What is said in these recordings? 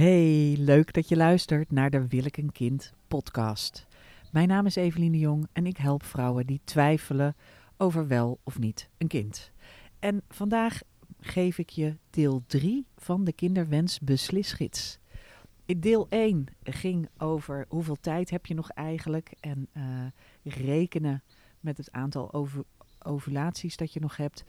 Hey, leuk dat je luistert naar de Wil ik een kind podcast. Mijn naam is Eveline Jong en ik help vrouwen die twijfelen over wel of niet een kind. En vandaag geef ik je deel 3 van de Kinderwens Beslisgids. In deel 1 ging over hoeveel tijd heb je nog eigenlijk en uh, rekenen met het aantal ovulaties dat je nog hebt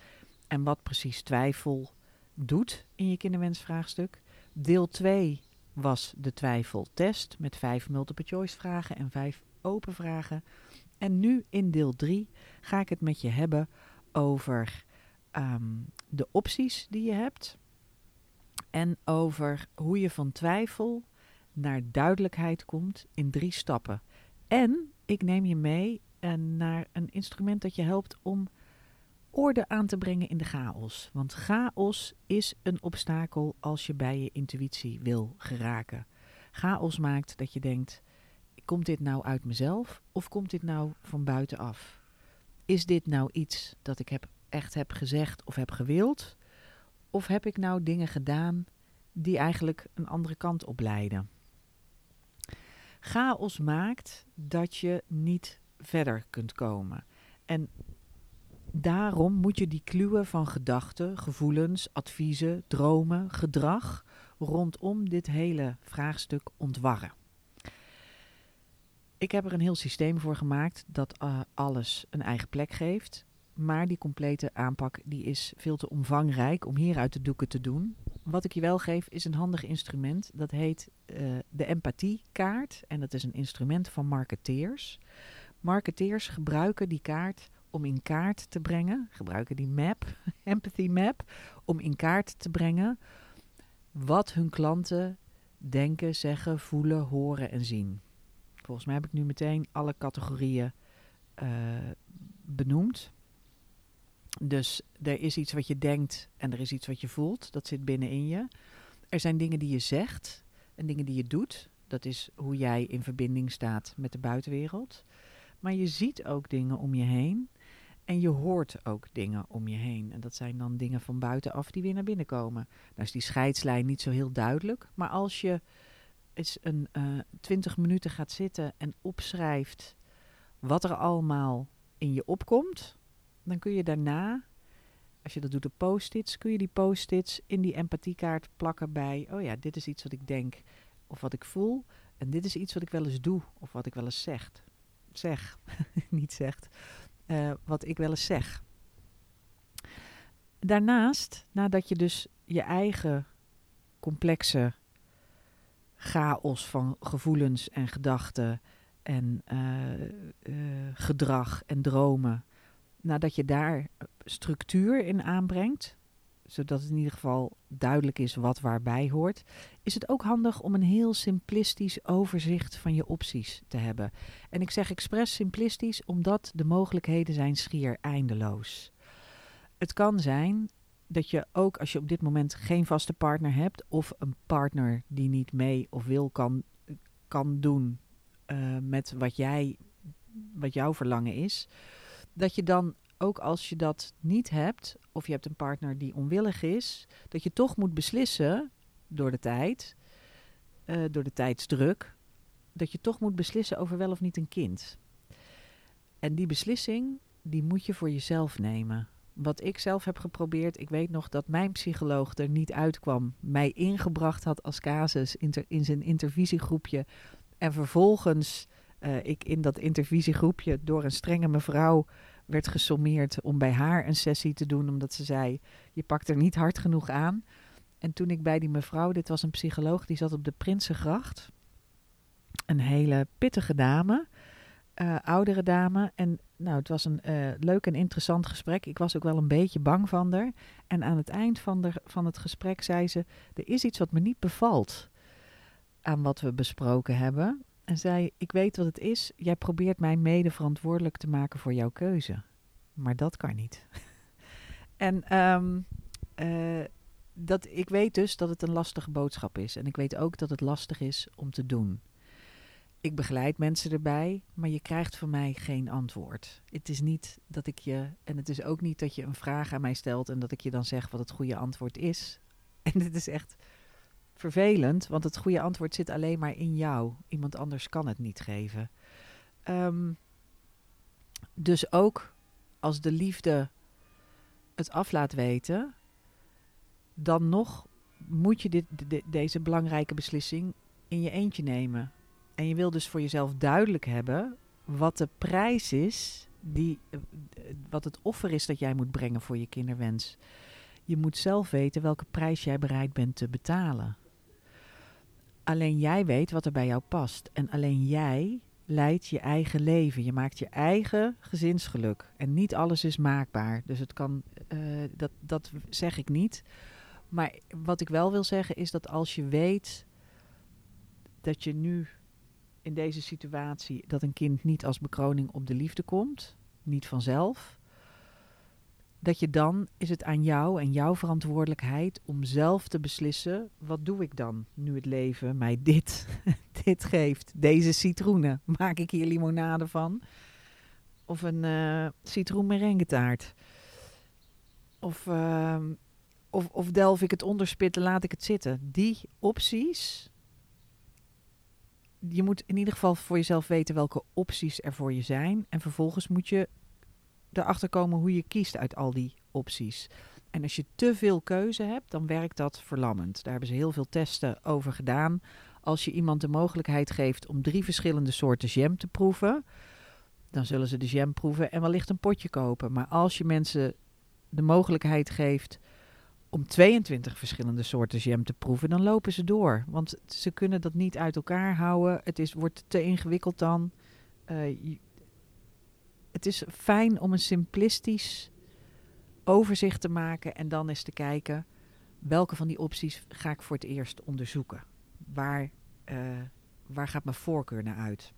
en wat precies twijfel doet in je kinderwensvraagstuk. Deel 2 was de twijfeltest met vijf multiple choice vragen en vijf open vragen. En nu in deel 3 ga ik het met je hebben over um, de opties die je hebt. En over hoe je van twijfel naar duidelijkheid komt in drie stappen. En ik neem je mee uh, naar een instrument dat je helpt om orde aan te brengen in de chaos. Want chaos is een obstakel als je bij je intuïtie wil geraken. Chaos maakt dat je denkt: komt dit nou uit mezelf of komt dit nou van buitenaf? Is dit nou iets dat ik heb, echt heb gezegd of heb gewild? Of heb ik nou dingen gedaan die eigenlijk een andere kant op leiden? Chaos maakt dat je niet verder kunt komen. En Daarom moet je die kluwen van gedachten, gevoelens, adviezen, dromen, gedrag rondom dit hele vraagstuk ontwarren. Ik heb er een heel systeem voor gemaakt dat uh, alles een eigen plek geeft. Maar die complete aanpak die is veel te omvangrijk om hier uit de doeken te doen. Wat ik je wel geef is een handig instrument. Dat heet uh, de empathiekaart. En dat is een instrument van marketeers. Marketeers gebruiken die kaart om in kaart te brengen, gebruiken die map, empathy map, om in kaart te brengen wat hun klanten denken, zeggen, voelen, horen en zien. Volgens mij heb ik nu meteen alle categorieën uh, benoemd. Dus er is iets wat je denkt en er is iets wat je voelt. Dat zit binnenin je. Er zijn dingen die je zegt en dingen die je doet. Dat is hoe jij in verbinding staat met de buitenwereld. Maar je ziet ook dingen om je heen. En je hoort ook dingen om je heen. En dat zijn dan dingen van buitenaf die weer naar binnen komen. Nou is die scheidslijn niet zo heel duidelijk. Maar als je eens een uh, eh, 20 minuten gaat zitten en opschrijft wat er allemaal in je opkomt, dan kun je daarna, als je dat doet op post-its, kun je die post-its in die empathiekaart plakken bij, oh ja, dit is iets wat ik denk of wat ik voel. En dit is iets wat ik wel eens doe of wat ik wel eens zeg. Zeg, niet zegt uh, wat ik wel eens zeg. Daarnaast, nadat je dus je eigen complexe chaos van gevoelens en gedachten en uh, uh, gedrag en dromen, nadat je daar structuur in aanbrengt, zodat het in ieder geval duidelijk is wat waarbij hoort, is het ook handig om een heel simplistisch overzicht van je opties te hebben. En ik zeg expres simplistisch omdat de mogelijkheden zijn schier eindeloos. Het kan zijn dat je ook als je op dit moment geen vaste partner hebt of een partner die niet mee of wil kan, kan doen uh, met wat jij wat jouw verlangen is, dat je dan ook als je dat niet hebt, of je hebt een partner die onwillig is, dat je toch moet beslissen door de tijd, uh, door de tijdsdruk, dat je toch moet beslissen over wel of niet een kind. En die beslissing, die moet je voor jezelf nemen. Wat ik zelf heb geprobeerd, ik weet nog dat mijn psycholoog er niet uitkwam, mij ingebracht had als casus in zijn intervisiegroepje. En vervolgens uh, ik in dat intervisiegroepje door een strenge mevrouw werd gesommeerd om bij haar een sessie te doen, omdat ze zei: Je pakt er niet hard genoeg aan. En toen ik bij die mevrouw, dit was een psycholoog, die zat op de Prinsengracht. Een hele pittige dame, uh, oudere dame. En nou, het was een uh, leuk en interessant gesprek. Ik was ook wel een beetje bang van haar. En aan het eind van, de, van het gesprek zei ze: Er is iets wat me niet bevalt aan wat we besproken hebben en zei: Ik weet wat het is. Jij probeert mij mede verantwoordelijk te maken voor jouw keuze. Maar dat kan niet. en um, uh, dat, ik weet dus dat het een lastige boodschap is. En ik weet ook dat het lastig is om te doen. Ik begeleid mensen erbij, maar je krijgt van mij geen antwoord. Het is niet dat ik je. En het is ook niet dat je een vraag aan mij stelt en dat ik je dan zeg wat het goede antwoord is. En dit is echt vervelend, want het goede antwoord zit alleen maar in jou. Iemand anders kan het niet geven. Ehm, dus ook als de liefde het af laat weten, dan nog moet je dit, deze belangrijke beslissing in je eentje nemen. En je wil dus voor jezelf duidelijk hebben wat de prijs is, die, eh, wat het offer is dat jij moet brengen voor je kinderwens. Je moet zelf weten welke prijs jij bereid bent te betalen. Alleen jij weet wat er bij jou past. En alleen jij leidt je eigen leven. Je maakt je eigen gezinsgeluk. En niet alles is maakbaar. Dus het kan, uh, dat, dat zeg ik niet. Maar wat ik wel wil zeggen is dat als je weet dat je nu in deze situatie, dat een kind niet als bekroning op de liefde komt, niet vanzelf, dat je dan is het aan jou en jouw verantwoordelijkheid om zelf te beslissen, wat doe ik dan nu het leven mij dit, dit geeft, deze citroenen, maak ik hier limonade van? Of een uh, citroen taart? Of, uh, of, of delf ik het onderspitten, laat ik het zitten? Die opties, je moet in ieder geval voor jezelf weten welke opties er voor je zijn. En vervolgens moet je erachter komen hoe je kiest uit al die opties. En als je te veel keuze hebt, dan werkt dat verlammend. Daar hebben ze heel veel testen over gedaan. Als je iemand de mogelijkheid geeft om drie verschillende soorten jam te proeven, dan zullen ze de jam proeven en wellicht een potje kopen. Maar als je mensen de mogelijkheid geeft om 22 verschillende soorten jam te proeven, dan lopen ze door. Want ze kunnen dat niet uit elkaar houden. Het is, wordt te ingewikkeld dan. Uh, het is fijn om een simplistisch overzicht te maken en dan eens te kijken welke van die opties ga ik voor het eerst onderzoeken. Waar, uh, waar gaat mijn voorkeur naar uit?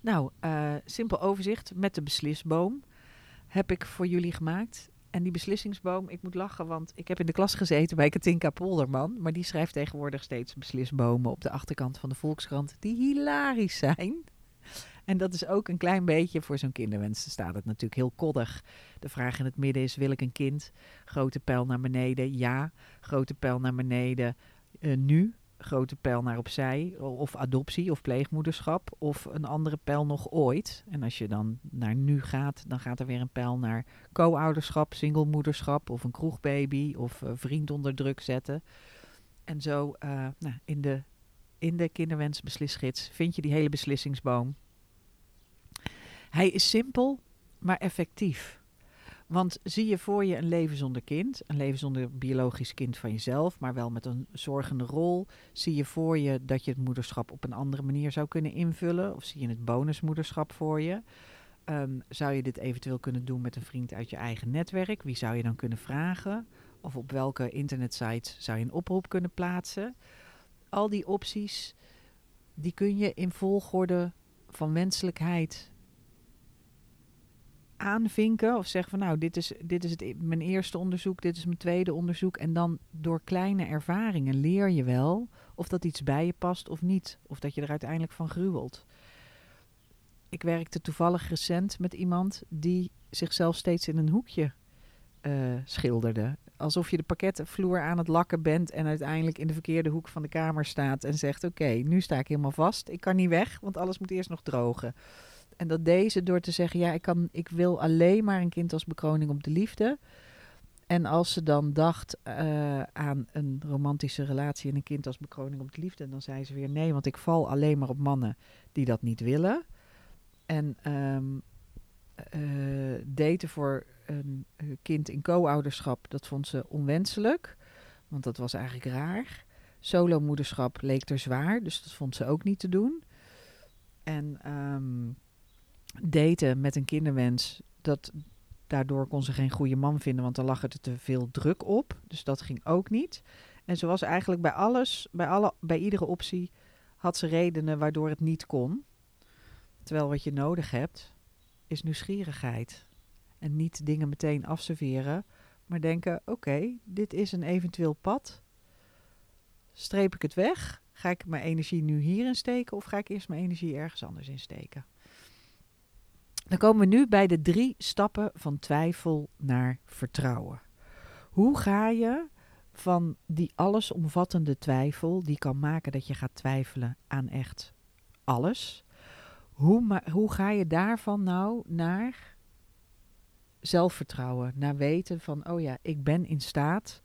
Nou, uh, simpel overzicht met de beslisboom heb ik voor jullie gemaakt. En die beslissingsboom, ik moet lachen, want ik heb in de klas gezeten bij Katinka Polderman. Maar die schrijft tegenwoordig steeds beslisbomen op de achterkant van de Volkskrant. Die hilarisch zijn. En dat is ook een klein beetje voor zo'n kinderwens. staat het natuurlijk heel koddig. De vraag in het midden is: wil ik een kind? Grote pijl naar beneden, ja. Grote pijl naar beneden, uh, nu. Grote pijl naar opzij. Of adoptie of pleegmoederschap. Of een andere pijl nog ooit. En als je dan naar nu gaat, dan gaat er weer een pijl naar co-ouderschap, singlemoederschap. Of een kroegbaby. Of uh, vriend onder druk zetten. En zo uh, nou, in de in de kinderwensbeslisgids vind je die hele beslissingsboom. Hij is simpel, maar effectief. Want zie je voor je een leven zonder kind, een leven zonder biologisch kind van jezelf, maar wel met een zorgende rol? Zie je voor je dat je het moederschap op een andere manier zou kunnen invullen? Of zie je het bonusmoederschap voor je? Um, zou je dit eventueel kunnen doen met een vriend uit je eigen netwerk? Wie zou je dan kunnen vragen? Of op welke internetsites zou je een oproep kunnen plaatsen? Al die opties, die kun je in volgorde van wenselijkheid aanvinken of zeggen van nou, dit is, dit is het, e-, mijn eerste onderzoek, dit is mijn tweede onderzoek. En dan door kleine ervaringen leer je wel of dat iets bij je past of niet. Of dat je er uiteindelijk van gruwelt. Ik werkte toevallig recent met iemand die zichzelf steeds in een hoekje uh, schilderde. Alsof je de pakketvloer aan het lakken bent en uiteindelijk in de verkeerde hoek van de kamer staat en zegt: Oké, nu sta ik helemaal vast. Ik kan niet weg, want alles moet eerst nog drogen. En dat deze door te zeggen, ja, ik, kan, ik wil alleen maar een kind als bekroning op de liefde. En als ze dan dacht uh, aan een romantische relatie en een kind als bekroning op de liefde, dan zei ze weer nee, want ik val alleen maar op mannen die dat niet willen. En um, uh, daten voor een kind in co-ouderschap, dat vond ze onwenselijk, want dat was eigenlijk raar. Solo-moederschap leek er zwaar, dus dat vond ze ook niet te doen. En um, daten met een kinderwens, dat, daardoor kon ze geen goede man vinden, want dan lag er te veel druk op. Dus dat ging ook niet. En ze was eigenlijk bij alles, bij, alle, bij iedere optie, had ze redenen waardoor het niet kon. Terwijl wat je nodig hebt, is nieuwsgierigheid. En niet dingen meteen afserveren, maar denken: oké, dit is een eventueel pad. Streep ik het weg? Ga ik mijn energie nu hierin steken of ga ik eerst mijn energie ergens anders in steken? Dan komen we nu bij de drie stappen van twijfel naar vertrouwen. Hoe ga je van die allesomvattende twijfel, die kan maken dat je gaat twijfelen aan echt alles. Hoe, hoe ga je daarvan nou naar zelfvertrouwen, naar weten van, oh ja, ik ben in staat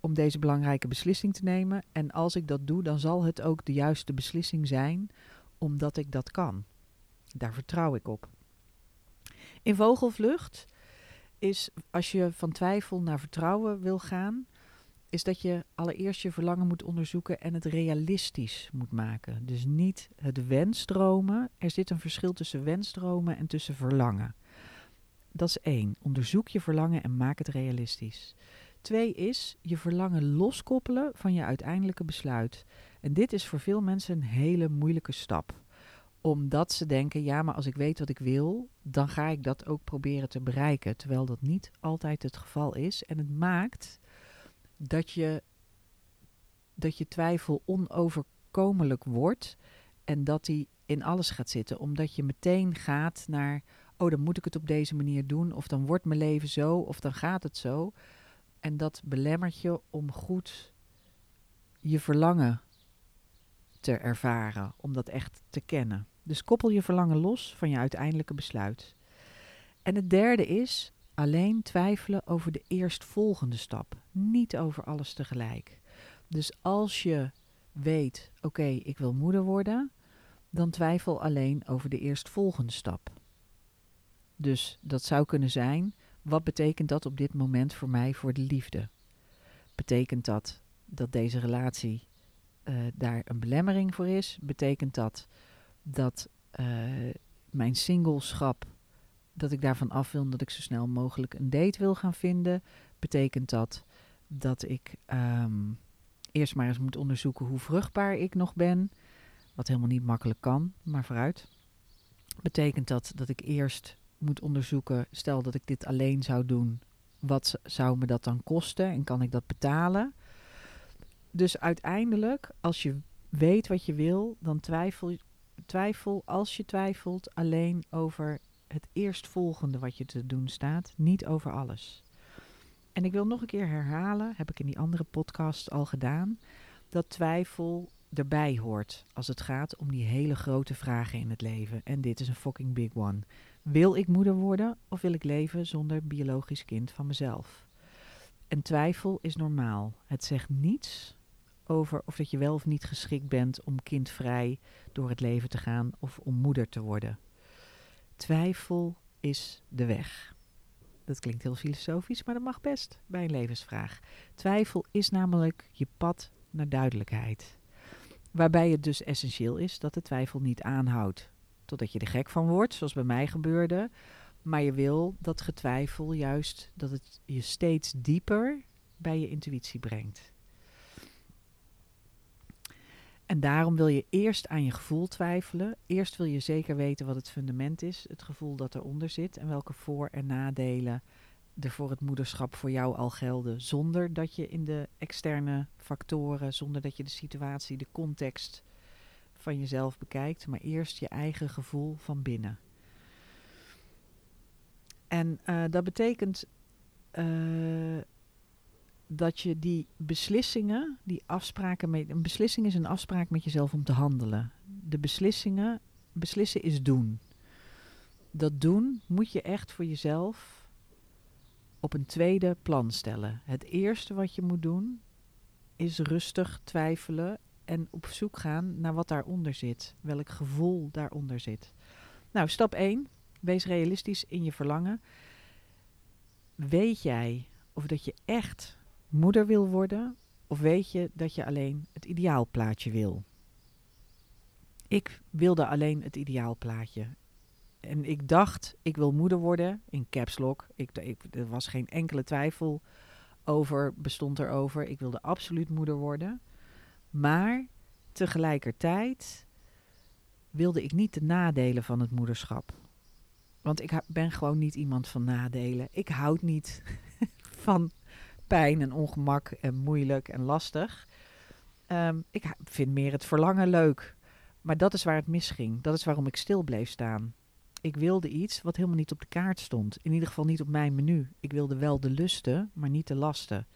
om deze belangrijke beslissing te nemen. En als ik dat doe, dan zal het ook de juiste beslissing zijn, omdat ik dat kan. Daar vertrouw ik op. In vogelvlucht is, als je van twijfel naar vertrouwen wil gaan, is dat je allereerst je verlangen moet onderzoeken en het realistisch moet maken. Dus niet het wensdromen. Er zit een verschil tussen wensdromen en tussen verlangen. Dat is één. Onderzoek je verlangen en maak het realistisch. Twee is je verlangen loskoppelen van je uiteindelijke besluit. En dit is voor veel mensen een hele moeilijke stap. Omdat ze denken, ja, maar als ik weet wat ik wil, dan ga ik dat ook proberen te bereiken. Terwijl dat niet altijd het geval is. En het maakt dat je, dat je twijfel onoverkomelijk wordt en dat die in alles gaat zitten. Omdat je meteen gaat naar, oh dan moet ik het op deze manier doen, of dan wordt mijn leven zo, of dan gaat het zo. En dat belemmert je om goed je verlangen te ervaren, om dat echt te kennen. Dus koppel je verlangen los van je uiteindelijke besluit. En het derde is alleen twijfelen over de eerstvolgende stap, niet over alles tegelijk. Dus als je weet, oké, ik wil moeder worden, dan twijfel alleen over de eerstvolgende stap. Dus dat zou kunnen zijn, wat betekent dat op dit moment voor mij voor de liefde? Betekent dat dat deze relatie uh, daar een belemmering voor is? Betekent dat dat uh, mijn singleschap, dat ik daarvan af wil, dat ik zo snel mogelijk een date wil gaan vinden? Betekent dat dat ik um, eerst maar eens moet onderzoeken hoe vruchtbaar ik nog ben? Wat helemaal niet makkelijk kan, maar vooruit. Betekent dat dat ik eerst moet onderzoeken, stel dat ik dit alleen zou doen, wat zou me dat dan kosten en kan ik dat betalen? Dus uiteindelijk, als je weet wat je wil, dan twijfel, twijfel als je twijfelt alleen over het eerstvolgende wat je te doen staat, niet over alles. En ik wil nog een keer herhalen, heb ik in die andere podcast al gedaan, dat twijfel erbij hoort als het gaat om die hele grote vragen in het leven. En dit is een fucking big one. Wil ik moeder worden of wil ik leven zonder biologisch kind van mezelf? En twijfel is normaal. Het zegt niets over of dat je wel of niet geschikt bent om kindvrij door het leven te gaan of om moeder te worden. Twijfel is de weg. Dat klinkt heel filosofisch, maar dat mag best bij een levensvraag. Twijfel is namelijk je pad naar duidelijkheid. Waarbij het dus essentieel is dat de twijfel niet aanhoudt totdat je er gek van wordt, zoals bij mij gebeurde. Maar je wil dat getwijfel juist dat het je steeds dieper bij je intuïtie brengt. En daarom wil je eerst aan je gevoel twijfelen. Eerst wil je zeker weten wat het fundament is, het gevoel dat eronder zit en welke voor- en nadelen er voor het moederschap voor jou al gelden, zonder dat je in de externe factoren, zonder dat je de situatie, de context van jezelf bekijkt, maar eerst je eigen gevoel van binnen. En uh, dat betekent uh, dat je die beslissingen, die afspraken met. Een beslissing is een afspraak met jezelf om te handelen. De beslissingen, beslissen is doen. Dat doen moet je echt voor jezelf op een tweede plan stellen. Het eerste wat je moet doen is rustig twijfelen en op zoek gaan naar wat daaronder zit. Welk gevoel daaronder zit. Nou, stap 1. Wees realistisch in je verlangen. Weet jij of dat je echt moeder wil worden? Of weet je dat je alleen het ideaalplaatje wil? Ik wilde alleen het ideaalplaatje. En ik dacht, ik wil moeder worden in caps lock. Ik, ik, er was geen enkele twijfel over, bestond erover. Ik wilde absoluut moeder worden. Maar tegelijkertijd wilde ik niet de nadelen van het moederschap. Want ik ben gewoon niet iemand van nadelen. Ik houd niet van pijn en ongemak en moeilijk en lastig. Um, ik vind meer het verlangen leuk. Maar dat is waar het misging. Dat is waarom ik stil bleef staan. Ik wilde iets wat helemaal niet op de kaart stond. In ieder geval niet op mijn menu. Ik wilde wel de lusten, maar niet de lasten.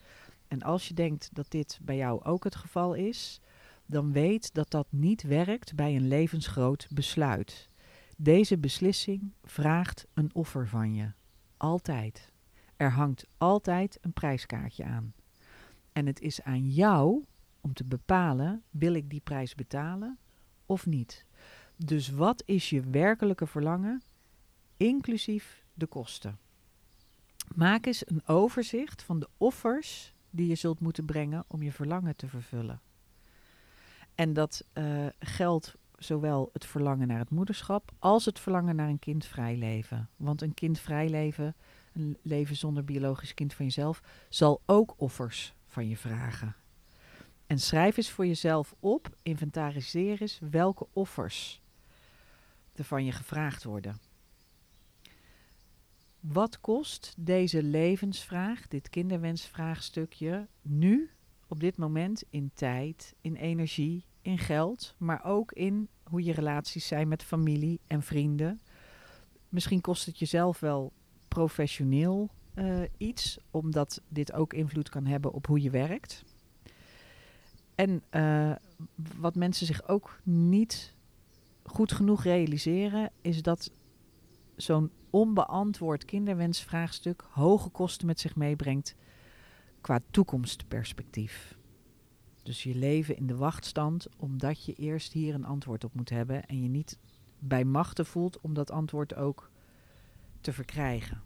En als je denkt dat dit bij jou ook het geval is, dan weet dat dat niet werkt bij een levensgroot besluit. Deze beslissing vraagt een offer van je. Altijd. Er hangt altijd een prijskaartje aan. En het is aan jou om te bepalen: wil ik die prijs betalen of niet? Dus wat is je werkelijke verlangen, inclusief de kosten? Maak eens een overzicht van de offers die je zult moeten brengen om je verlangen te vervullen. En dat uh, geldt zowel het verlangen naar het moederschap als het verlangen naar een kindvrij leven. Want een kindvrij leven, een leven zonder biologisch kind van jezelf, zal ook offers van je vragen. En schrijf eens voor jezelf op, inventariseer eens welke offers er van je gevraagd worden. Wat kost deze levensvraag, dit kinderwensvraagstukje, nu, op dit moment, in tijd, in energie, in geld, maar ook in hoe je relaties zijn met familie en vrienden? Misschien kost het jezelf wel professioneel uh, iets, omdat dit ook invloed kan hebben op hoe je werkt. En uh, wat mensen zich ook niet goed genoeg realiseren, is dat zo'n onbeantwoord kinderwensvraagstuk hoge kosten met zich meebrengt qua toekomstperspectief. Dus je leven in de wachtstand omdat je eerst hier een antwoord op moet hebben en je niet bij machten voelt om dat antwoord ook te verkrijgen.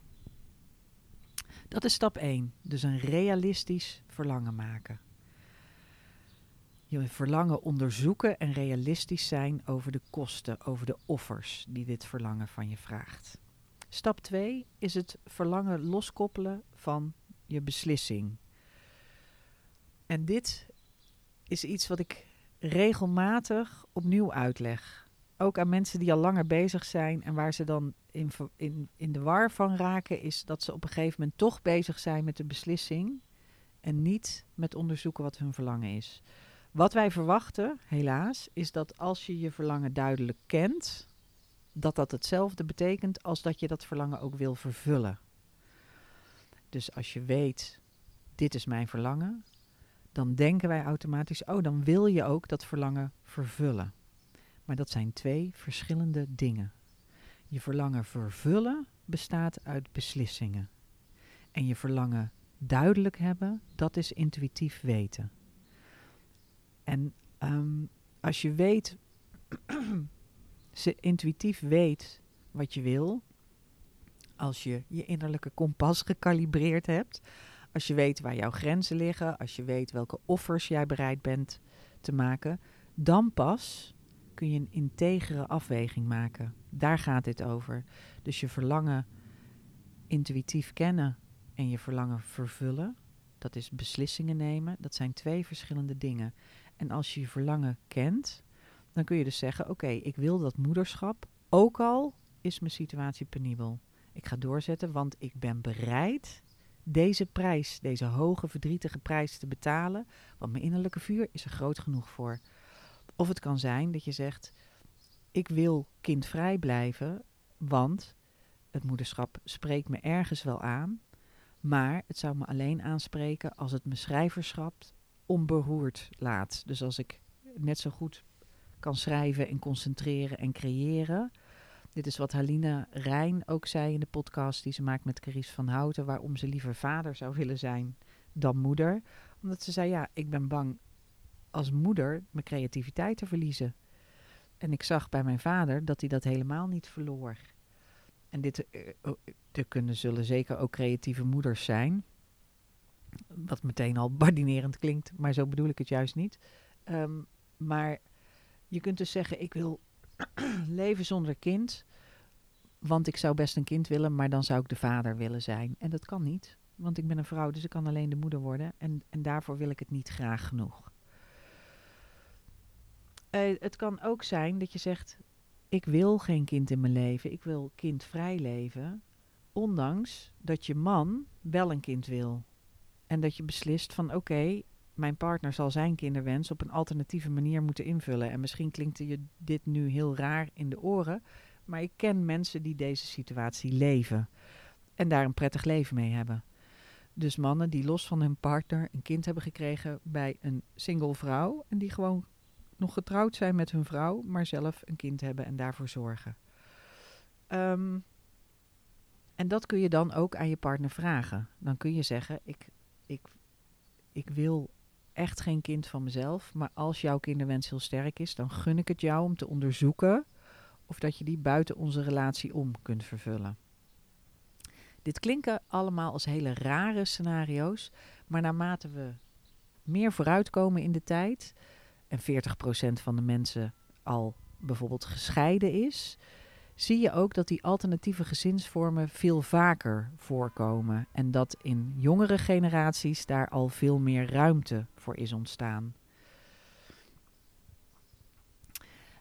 Dat is stap 1. Dus een realistisch verlangen maken. Je verlangen onderzoeken en realistisch zijn over de kosten, over de offers die dit verlangen van je vraagt. Stap 2 is het verlangen loskoppelen van je beslissing. En dit is iets wat ik regelmatig opnieuw uitleg. Ook aan mensen die al langer bezig zijn en waar ze dan in, in, in de war van raken, is dat ze op een gegeven moment toch bezig zijn met de beslissing en niet met onderzoeken wat hun verlangen is. Wat wij verwachten, helaas, is dat als je je verlangen duidelijk kent, dat dat hetzelfde betekent als dat je dat verlangen ook wil vervullen. Dus als je weet, dit is mijn verlangen, dan denken wij automatisch, oh, dan wil je ook dat verlangen vervullen. Maar dat zijn twee verschillende dingen. Je verlangen vervullen bestaat uit beslissingen. En je verlangen duidelijk hebben, dat is intuïtief weten. En um, als je weet, ze intuïtief weet wat je wil, als je je innerlijke kompas gekalibreerd hebt, als je weet waar jouw grenzen liggen, als je weet welke offers jij bereid bent te maken, dan pas kun je een integere afweging maken. Daar gaat dit over. Dus je verlangen intuïtief kennen en je verlangen vervullen, dat is beslissingen nemen, dat zijn twee verschillende dingen. En als je je verlangen kent, dan kun je dus zeggen: Oké, ik wil dat moederschap, ook al is mijn situatie penibel. Ik ga doorzetten, want ik ben bereid deze prijs, deze hoge, verdrietige prijs te betalen. Want mijn innerlijke vuur is er groot genoeg voor. Of het kan zijn dat je zegt: Ik wil kindvrij blijven, want het moederschap spreekt me ergens wel aan. Maar het zou me alleen aanspreken als het me schrijverschap onberoerd laat. Dus als ik net zo goed kan schrijven en concentreren en creëren. Dit is wat Haline Rijn ook zei in de podcast die ze maakt met Carice van Houten, waarom ze liever vader zou willen zijn dan moeder. Omdat ze zei, ja, ik ben bang als moeder mijn creativiteit te verliezen. En ik zag bij mijn vader dat hij dat helemaal niet verloor. En dit, uh, er kunnen zullen zeker ook creatieve moeders zijn. Wat meteen al badinerend klinkt, maar zo bedoel ik het juist niet. Um, maar je kunt dus zeggen, ik wil leven zonder kind. Want ik zou best een kind willen, maar dan zou ik de vader willen zijn. En dat kan niet, want ik ben een vrouw, dus ik kan alleen de moeder worden. En, en daarvoor wil ik het niet graag genoeg. Uh, het kan ook zijn dat je zegt, ik wil geen kind in mijn leven, ik wil kindvrij leven. Ondanks dat je man wel een kind wil. En dat je beslist van oké, mijn partner zal zijn kinderwens op een alternatieve manier moeten invullen. En misschien klinkt je dit nu heel raar in de oren, maar ik ken mensen die deze situatie leven en daar een prettig leven mee hebben. dus mannen die los van hun partner een kind hebben gekregen bij een single vrouw. En die gewoon nog getrouwd zijn met hun vrouw, maar zelf een kind hebben en daarvoor zorgen. Ehm, en dat kun je dan ook aan je partner vragen. Dan kun je zeggen: ik, ik, ik wil echt geen kind van mezelf, maar als jouw kinderwens heel sterk is, dan gun ik het jou om te onderzoeken of dat je die buiten onze relatie om kunt vervullen. Dit klinken allemaal als hele rare scenario's, maar naarmate we meer vooruitkomen in de tijd en 40% van de mensen al bijvoorbeeld gescheiden is, zie je ook dat die alternatieve gezinsvormen veel vaker voorkomen en dat in jongere generaties daar al veel meer ruimte voor is ontstaan.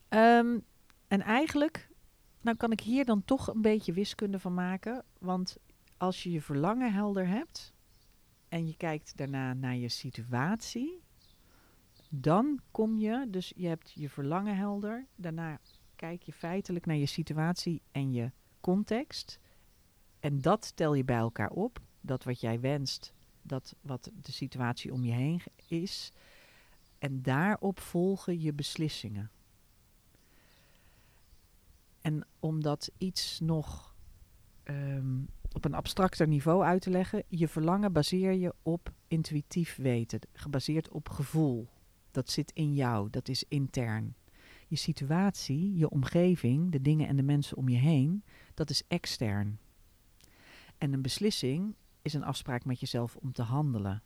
Um, en eigenlijk, nou kan ik hier dan toch een beetje wiskunde van maken, want als je je verlangen helder hebt en je kijkt daarna naar je situatie, dan kom je, dus je hebt je verlangen helder, daarna kijk je feitelijk naar je situatie en je context. En dat tel je bij elkaar op, dat wat jij wenst, dat wat de situatie om je heen is. En daarop volgen je beslissingen. En om dat iets nog ehm, op een abstracter niveau uit te leggen, je verlangen baseer je op intuïtief weten, gebaseerd op gevoel. Dat zit in jou, dat is intern. Je situatie, je omgeving, de dingen en de mensen om je heen, dat is extern. En een beslissing is een afspraak met jezelf om te handelen.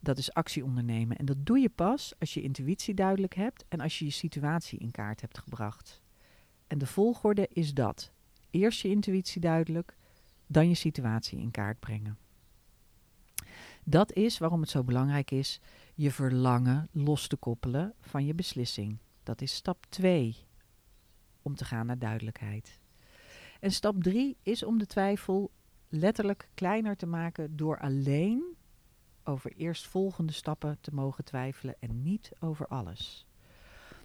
Dat is actie ondernemen. En dat doe je pas als je intuïtie duidelijk hebt en als je je situatie in kaart hebt gebracht. En de volgorde is dat. Eerst je intuïtie duidelijk, dan je situatie in kaart brengen. Dat is waarom het zo belangrijk is je verlangen los te koppelen van je beslissing. Dat is stap 2 om te gaan naar duidelijkheid. En stap 3 is om de twijfel letterlijk kleiner te maken door alleen over eerstvolgende stappen te mogen twijfelen en niet over alles.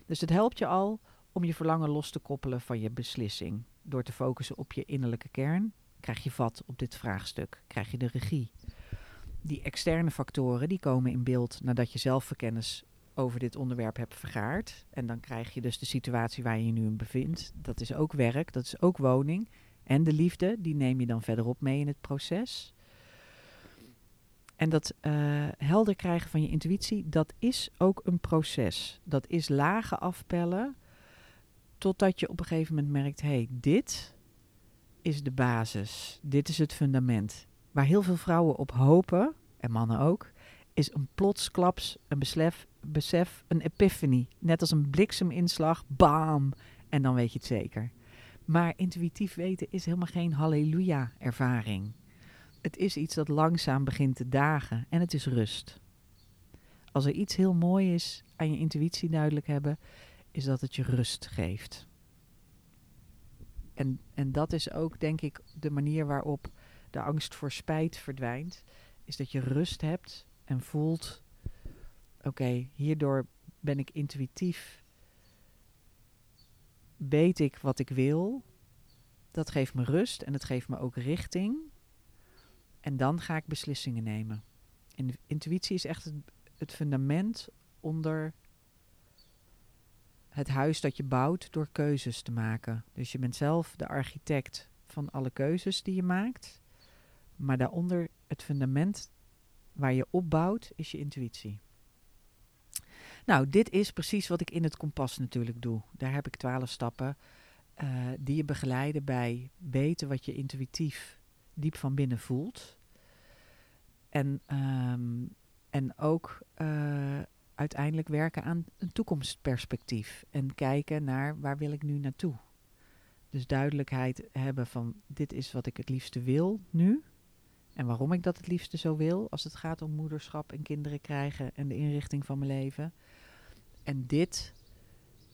Dus het helpt je al om je verlangen los te koppelen van je beslissing. Door te focussen op je innerlijke kern, krijg je vat op dit vraagstuk, krijg je de regie. Die externe factoren die komen in beeld nadat je zelfverkennis over dit onderwerp hebt vergaard. En dan krijg je dus de situatie waar je je nu in bevindt. Dat is ook werk, dat is ook woning. En de liefde, die neem je dan verderop mee in het proces. En dat uh, helder krijgen van je intuïtie, dat is ook een proces. Dat is lagen afpellen Totdat je op een gegeven moment merkt: hé, hey, dit is de basis. Dit is het fundament. Waar heel veel vrouwen op hopen, en mannen ook, is een plotsklaps, een besef, besef, een epiphany. Net als een blikseminslag, bam, en dan weet je het zeker. Maar intuïtief weten is helemaal geen halleluja-ervaring. Het is iets dat langzaam begint te dagen en het is rust. Als er iets heel mooi is aan je intuïtie duidelijk hebben, is dat het je rust geeft. En, en dat is ook, denk ik, de manier waarop de angst voor spijt verdwijnt. Is dat je rust hebt en voelt: oké, hierdoor ben ik intuïtief. Weet ik wat ik wil. Dat geeft me rust en het geeft me ook richting. En dan ga ik beslissingen nemen. En intuïtie is echt het fundament onder het huis dat je bouwt door keuzes te maken. Dus je bent zelf de architect van alle keuzes die je maakt. Maar daaronder het fundament waar je opbouwt is je intuïtie. Nou, dit is precies wat ik in het kompas natuurlijk doe. Daar heb ik twaalf stappen uh, die je begeleiden bij weten wat je intuïtief diep van binnen voelt. En, um, en ook uh, uiteindelijk werken aan een toekomstperspectief en kijken naar waar wil ik nu naartoe. Dus duidelijkheid hebben van dit is wat ik het liefste wil nu en waarom ik dat het liefste zo wil als het gaat om moederschap en kinderen krijgen en de inrichting van mijn leven. En dit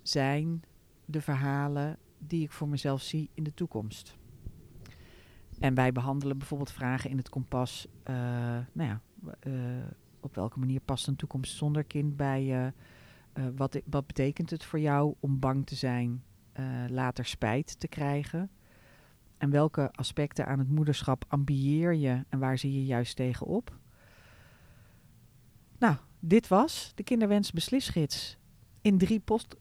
zijn de verhalen die ik voor mezelf zie in de toekomst. En wij behandelen bijvoorbeeld vragen in het kompas, uh, nou ja, uh, op welke manier past een toekomst zonder kind bij je? Uh, wat, wat betekent het voor jou om bang te zijn, later spijt te krijgen? En welke aspecten aan het moederschap ambieer je en waar zie je juist tegenop? Nou, dit was de Kinderwens Beslisgids. In drie post.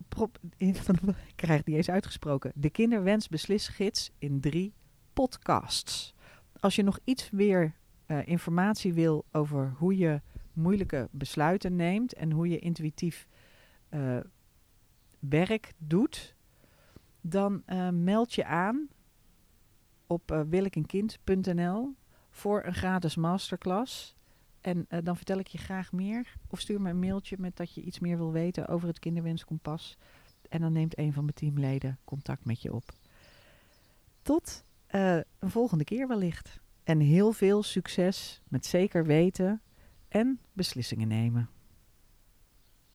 In, ik krijg die eens uitgesproken. De Kinderwens Beslisgids in drie podcasts. Als je nog iets meer uh, informatie wil over hoe je moeilijke besluiten neemt en hoe je intuïtief uh, werk doet, dan uh, meld je aan op uh, voor een gratis masterclass. En uh, dan vertel ik je graag meer. Of stuur me een mailtje met dat je iets meer wil weten over het kinderwenskompas. En dan neemt een van mijn teamleden contact met je op. Tot uh, een volgende keer wellicht. En heel veel succes met zeker weten en beslissingen nemen.